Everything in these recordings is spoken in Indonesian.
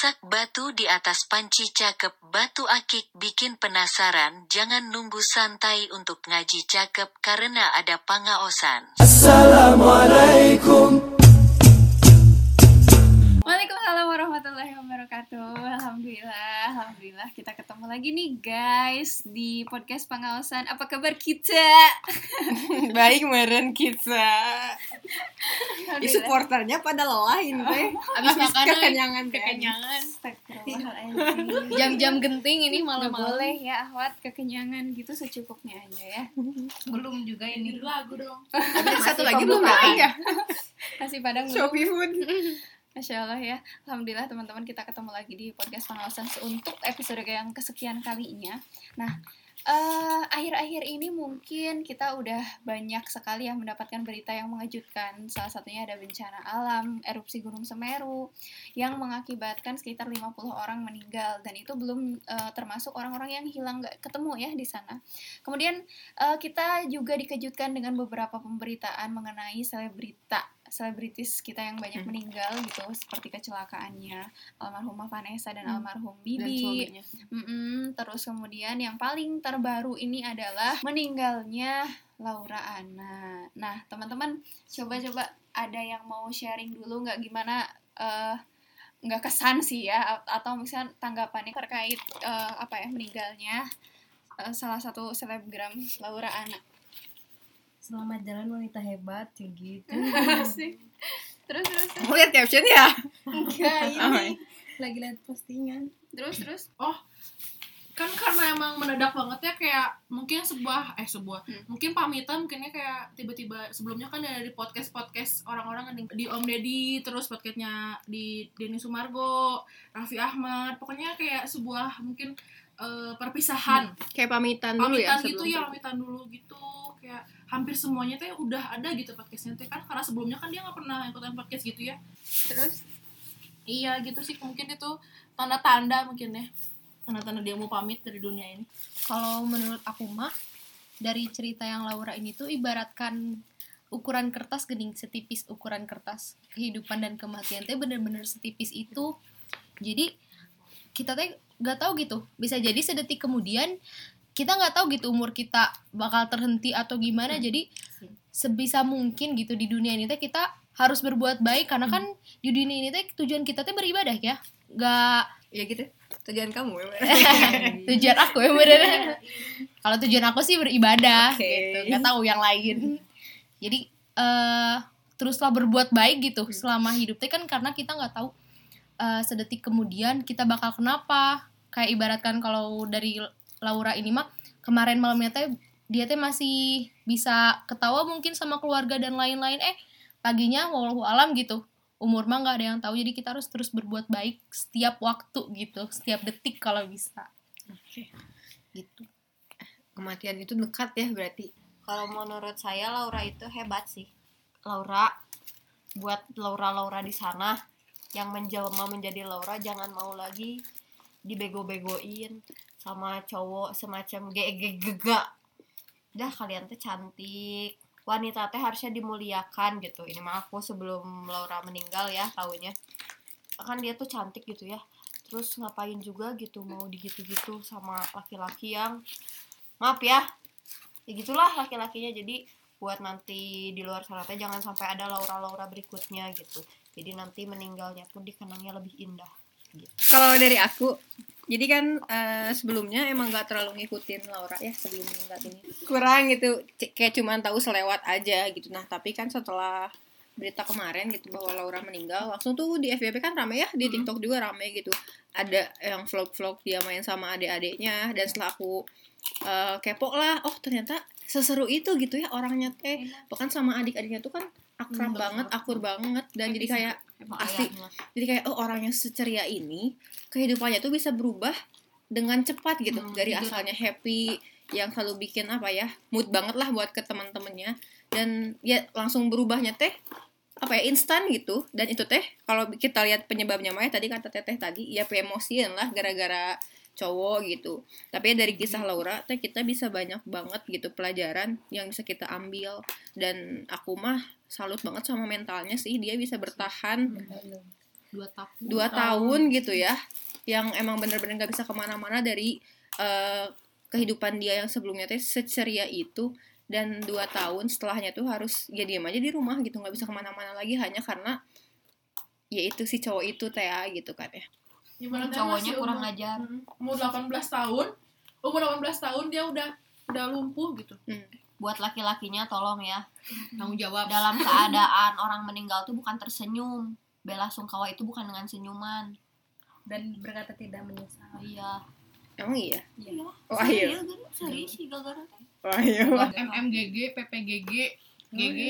Masak batu di atas panci cakep batu akik bikin penasaran jangan nunggu santai untuk ngaji cakep karena ada pangaosan. Waalaikumsalam Alhamdulillah, alhamdulillah kita ketemu lagi nih guys di podcast pengawasan. Apa kabar kita? Baik meren kita. Di supporternya pada lain teh. Abis makan kekenyangan kekenyangan jam-jam genting ini Nggak malam-malam boleh ya Ahwat kekenyangan gitu secukupnya aja ya. belum juga ini lagu dong Ada satu lagi belum ya. Kasih padang dulu. Shopee Food. Masya Allah ya. Alhamdulillah teman-teman kita ketemu lagi di podcast pengawasan untuk episode yang kesekian kalinya. Nah eh, akhir-akhir ini mungkin kita udah banyak sekali yang mendapatkan berita yang mengejutkan. Salah satunya ada bencana alam, erupsi Gunung Semeru Yang mengakibatkan sekitar 50 orang meninggal. Dan itu belum eh, termasuk orang-orang yang hilang nggak ketemu ya di sana. Kemudian eh, kita juga dikejutkan dengan beberapa pemberitaan mengenai selebrita selebritis kita yang banyak Hmm. meninggal gitu seperti kecelakaannya almarhumah Vanessa dan Hmm. almarhum Dan Bibi. Mm-mm, terus kemudian yang paling terbaru ini adalah meninggalnya Laura Anna. Nah teman-teman coba-coba ada yang mau sharing dulu nggak gimana eh, nggak kesan sih ya atau misalnya tanggapannya terkait eh, apa ya meninggalnya eh, salah satu selebgram Laura Anna. Selamat jalan wanita hebat kayak gitu. Terus terus terus. Mau lihat caption ya? enggak Oh, ini lagi lihat postingan. Terus terus. Kan karena emang mendadak banget ya kayak mungkin sebuah eh sebuah. Hmm. mungkin pamitan mungkinnya kayak tiba-tiba sebelumnya kan ada di podcast podcast orang-orang kan di- di Om Deddy terus podcastnya di Denny Sumargo Raffi Ahmad. Pokoknya kayak sebuah mungkin eh, perpisahan. Kayak pamitan dulu ya pamitan gitu ya pamitan dulu gitu. Kayak hampir semuanya teh udah ada gitu podcastnya. Teh kan karena sebelumnya kan dia nggak pernah ikutan podcast gitu ya. Terus? Iya gitu sih mungkin itu tanda-tanda mungkin ya. Tanda-tanda dia mau pamit dari dunia ini. Kalau menurut aku mah dari cerita yang Laura ini tuh ibaratkan ukuran kertas gening setipis ukuran kertas. Kehidupan dan kematian teh bener-bener setipis itu. Jadi kita teh nggak tahu gitu. Bisa jadi sedetik kemudian kita nggak tahu gitu umur kita bakal terhenti atau gimana. Jadi sebisa mungkin gitu di dunia ini teh kita harus berbuat baik. Karena kan di dunia ini teh tujuan kita teh beribadah ya. Nggak Ya gitu. Tujuan kamu ya. tujuan aku ya bener kalau tujuan aku sih beribadah Oke. gitu. Nggak tahu yang lain. Jadi eh teruslah berbuat baik gitu selama hidup teh kan karena kita nggak tahu eh, sedetik kemudian kita bakal kenapa? Kayak ibaratkan kalau dari Laura ini mah kemarin malamnya teh dia teh masih bisa ketawa mungkin sama keluarga dan lain-lain. Eh paginya wallahu alam gitu. Umur mah nggak ada yang tahu jadi kita harus terus berbuat baik setiap waktu gitu setiap detik kalau bisa. Gitu. Kematian itu dekat ya berarti. Kalau menurut saya Laura itu hebat sih. Laura buat Laura-Laura di sana yang menjelma menjadi Laura jangan mau lagi dibego-begoin sama cowok semacam gege-gega. Dah kalian tuh cantik. Wanita teh harusnya dimuliakan gitu. Ini mah aku sebelum Laura meninggal ya tahunya. Kan dia tuh cantik gitu ya. Terus ngapain juga gitu mau digitu-gitu sama laki-laki yang maaf ya ya gitulah laki-lakinya jadi buat nanti di luar sana teh jangan sampai ada Laura-Laura berikutnya gitu jadi nanti meninggalnya pun dikenangnya lebih indah Kalau dari aku, jadi kan eh, sebelumnya emang gak terlalu ngikutin Laura ya sebelum meninggal ini. Kurang gitu, c- kayak cuman tahu selewat aja gitu. Nah tapi kan setelah berita kemarin gitu bahwa Laura meninggal, langsung tuh di FYP kan rame ya, di TikTok juga rame gitu. Ada yang vlog-vlog dia main sama adik-adiknya, dan setelah aku eh, kepo lah, oh ternyata seseru itu gitu ya orangnya teh. Bahkan sama adik-adiknya tuh kan akrab banget, akur banget, dan jadi kayak Asli. jadi kayak oh orang yang seceria ini kehidupannya tuh bisa berubah dengan cepat gitu. Hmm, dari asalnya happy yang selalu bikin apa ya mood banget lah buat ke teman-temannya. Dan ya langsung berubahnya teh apa ya instan gitu. Dan itu teh kalau kita lihat penyebabnya Maya tadi kata teteh tadi ya emosian lah gara-gara cowok gitu. Tapi ya dari kisah Laura teh kita bisa banyak banget gitu pelajaran yang bisa kita ambil. Dan aku mah salut banget sama mentalnya sih. Dia bisa bertahan dua tahun. dua tahun gitu ya. Yang emang bener-bener nggak bisa ke mana-mana dari eh, kehidupan dia yang sebelumnya teh seceria itu. Dan dua tahun setelahnya tuh harus ya diam aja di rumah gitu. Nggak bisa ke mana-mana lagi. Hanya karena ya itu si cowok itu teh ya, gitu kan ya Ibaratnya cowoknya masih kurang umur- ajar. Mm, umur 18 tahun. Umur 18 tahun dia udah udah lumpuh gitu. Buat laki-lakinya tolong ya. Tanggung jawab. Dalam keadaan orang meninggal tuh bukan tersenyum. Bela sungkawa itu bukan dengan senyuman. Dan berkata tidak menyesal. Iya. Emang iya? Iya. Iya. serius kan? serius sih gara-gara wah iya. MMGG PPGG GG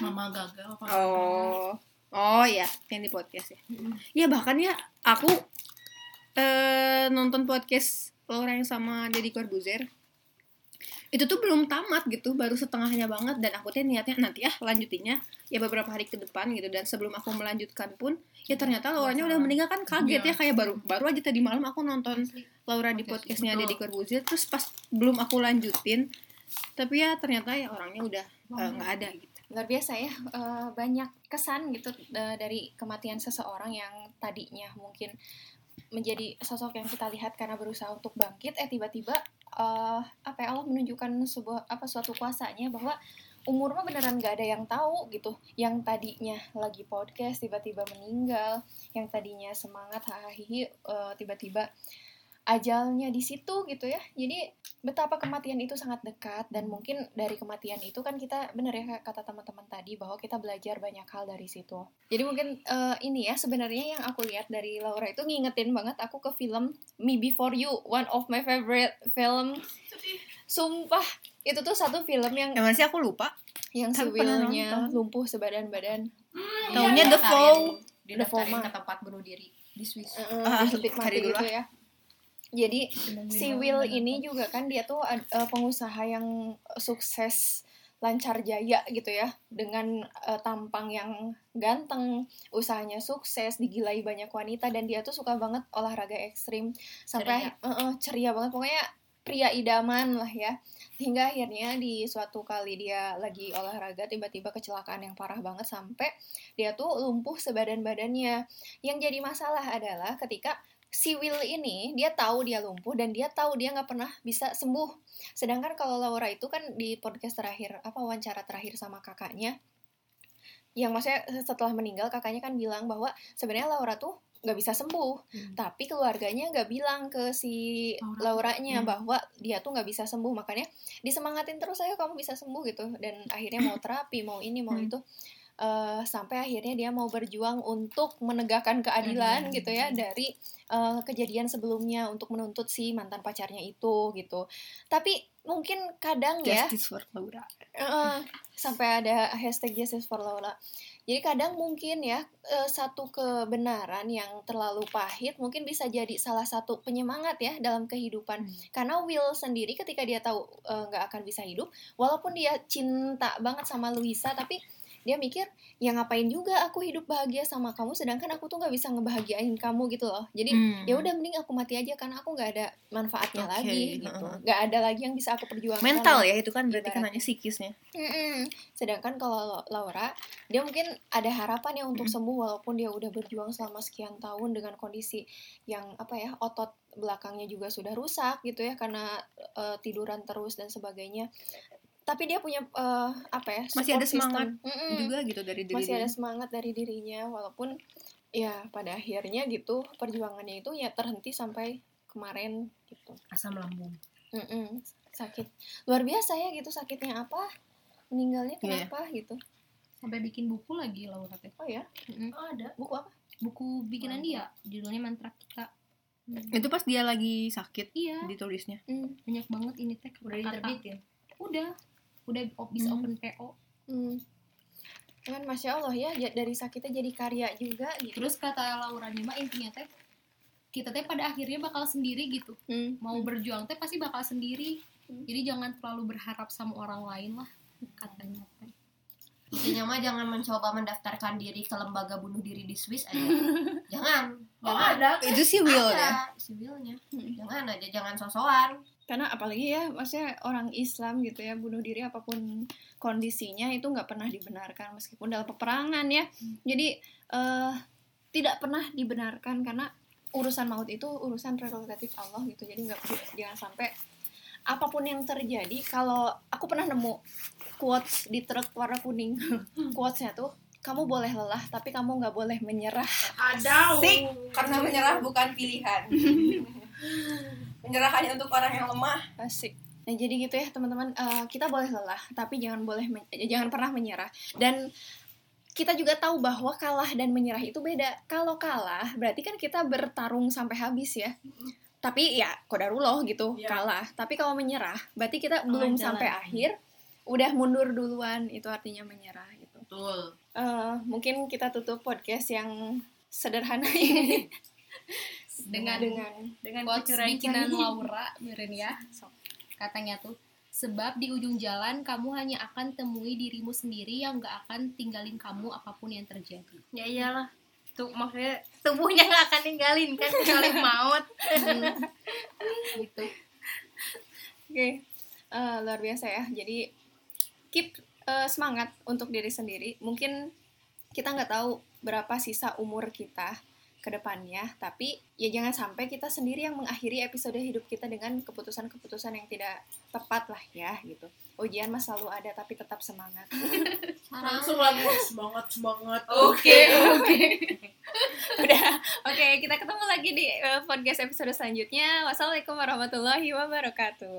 Mama gagal apa? Oh, oh ya, yang di podcast ya. Ya bahkan ya aku eh nonton podcast Laura yang sama Deddy Corbuzier. Itu tuh belum tamat gitu, baru setengahnya banget dan aku tuh niatnya nanti ya lanjutinnya ya beberapa hari ke depan gitu. Dan sebelum aku melanjutkan pun ya ternyata Lauranya udah meninggal kan kaget ya kayak baru baru aja tadi malam aku nonton Laura di podcastnya Deddy Corbuzier terus pas belum aku lanjutin tapi ya ternyata ya orangnya udah eh, nggak ada gitu. Luar biasa ya eh, banyak kesan gitu eh, dari kematian seseorang yang tadinya mungkin menjadi sosok yang kita lihat karena berusaha untuk bangkit eh tiba-tiba eh, apa ya Allah menunjukkan sebuah apa suatu kuasanya bahwa umur mah beneran gak ada yang tahu gitu. Yang tadinya lagi podcast tiba-tiba meninggal yang tadinya semangat hahaha tiba-tiba ajalnya di situ gitu ya. Jadi betapa kematian itu sangat dekat dan mungkin dari kematian itu kan kita bener ya kata teman-teman tadi bahwa kita belajar banyak hal dari situ. Jadi mungkin eh, ini ya sebenarnya yang aku lihat dari Laura itu ngingetin banget aku ke film Me Before You one of my favorite film. Sumpah itu tuh satu film yang Yang mana sih? Aku lupa. yang si Tapi pernah Will-nya nonton. lumpuh sebadan-badan. Taunya The Daftarin- Fall. didaftarin Fall ke tempat bunuh diri. Di Swiss. Disuntik cari mati dulu gitu ya jadi si Will ini juga kan dia tuh eh, pengusaha yang sukses lancar jaya gitu ya dengan eh, tampang yang ganteng usahanya sukses digilai banyak wanita dan dia tuh suka banget olahraga ekstrim. Sampai eh, eh, ceria banget. Pokoknya pria idaman lah ya. Hingga akhirnya di suatu kali dia lagi olahraga tiba-tiba kecelakaan yang parah banget sampai dia tuh lumpuh sebadan badannya yang jadi masalah adalah ketika si Will ini dia tahu dia lumpuh dan dia tahu dia nggak pernah bisa sembuh. Sedangkan kalau Laura itu kan di podcast terakhir apa wawancara terakhir sama kakaknya yang maksudnya setelah meninggal kakaknya kan bilang bahwa sebenarnya Laura tuh nggak bisa sembuh Hmm. tapi keluarganya nggak bilang ke si Laura. Lauranya Hmm. bahwa dia tuh nggak bisa sembuh makanya disemangatin terus ayo kamu bisa sembuh gitu dan akhirnya mau terapi mau ini mau Hmm. itu Eh, sampai akhirnya dia mau berjuang untuk menegakkan keadilan Keadilan. gitu ya dari eh, kejadian sebelumnya untuk menuntut si mantan pacarnya itu gitu tapi mungkin kadang ya Justice for Laura. eh, sampai ada hashtag justice for Laura jadi kadang mungkin ya eh, satu kebenaran yang terlalu pahit mungkin bisa jadi salah satu penyemangat ya dalam kehidupan karena Will sendiri ketika dia tahu nggak akan bisa hidup walaupun dia cinta banget sama Luisa tapi dia mikir ya ngapain juga aku hidup bahagia sama kamu sedangkan aku tuh nggak bisa ngebahagiain kamu gitu loh jadi Hmm. ya udah mending aku mati aja karena aku nggak ada manfaatnya Oke, lagi gitu nggak ada lagi yang bisa aku perjuangkan Mental ya itu kan berarti kan hanya psikisnya. Mm-mm. Sedangkan kalau Laura, dia mungkin ada harapan ya untuk sembuh walaupun dia udah berjuang selama sekian tahun dengan kondisi yang apa ya otot belakangnya juga sudah rusak gitu ya karena eh, tiduran terus dan sebagainya. Tapi dia punya eh, apa ya Masih ada system. semangat. Juga gitu dari diri masih ada semangat dari dirinya walaupun ya pada akhirnya gitu perjuangannya itu ya terhenti sampai kemarin gitu. asam lambung. Mm-mm. sakit. Luar biasa ya gitu sakitnya apa meninggalnya Iya. kenapa gitu. Sampai bikin buku lagi Laura teh oh ya? Oh ada. Buku apa? Buku bikinan dia judulnya mantra kita. Itu pas dia lagi sakit iya. ditulisnya. Hmm, banyak banget ini teh udah diterbitin? Udah udah bisa Hmm. open PO hmm. kan masya allah ya dari sakitnya jadi karya juga gitu terus kata Laura nih mah intinya teh kita teh pada akhirnya bakal sendiri gitu Hmm. mau berjuang teh pasti bakal sendiri jadi jangan terlalu berharap sama orang lain lah katanya intinya mah jangan mencoba mendaftarkan diri ke lembaga bunuh diri di Swiss aja. Jangan Oh, jangan. ada. Itu sih Will ya. ada sivilnya. Hmm. jangan aja jangan sosokan. Karena apalagi ya maksudnya orang Islam gitu ya bunuh diri apa pun kondisinya itu nggak pernah dibenarkan meskipun dalam peperangan ya. Jadi eh tidak pernah dibenarkan karena urusan maut itu urusan prerogatif Allah gitu. Jadi nggak jangan sampai apa pun yang terjadi kalau aku pernah nemu quotes di truk warna kuning quotesnya tuh kamu boleh lelah tapi kamu nggak boleh menyerah Ada. Karena menyerah bukan pilihan. menyerah hanya untuk orang yang lemah. asik nah jadi gitu ya teman-teman Eh, kita boleh lelah tapi jangan boleh men- jangan pernah menyerah dan kita juga tahu bahwa kalah dan menyerah itu beda kalau kalah berarti kan kita bertarung sampai habis ya tapi ya kodarullah gitu Iya. kalah tapi kalau menyerah berarti kita Oh, belum jalan. sampai akhir udah mundur duluan itu artinya menyerah gitu. Betul. Eh, mungkin kita tutup podcast yang sederhana ini. Dengan dengan dengan bikinan. Laura Miren ya. Katanya tuh sebab di ujung jalan kamu hanya akan temui dirimu sendiri yang gak akan tinggalin kamu apa pun yang terjadi. Ya iyalah. Tuh maksudnya tubuhnya nggak akan ninggalin kan? Kecuali maut. Gitu. Oke, eh, luar biasa ya. Jadi keep eh, semangat untuk diri sendiri. Mungkin kita nggak tahu berapa sisa umur kita ke depannya, tapi ya jangan sampai kita sendiri yang mengakhiri episode hidup kita dengan keputusan-keputusan yang tidak tepat lah ya gitu. Ujian mah selalu ada, tapi tetap semangat. Langsung lagi semangat semangat. Oke, oke. Udah. Oke, kita ketemu lagi di eh, podcast episode selanjutnya. Wassalamualaikum warahmatullahi wabarakatuh.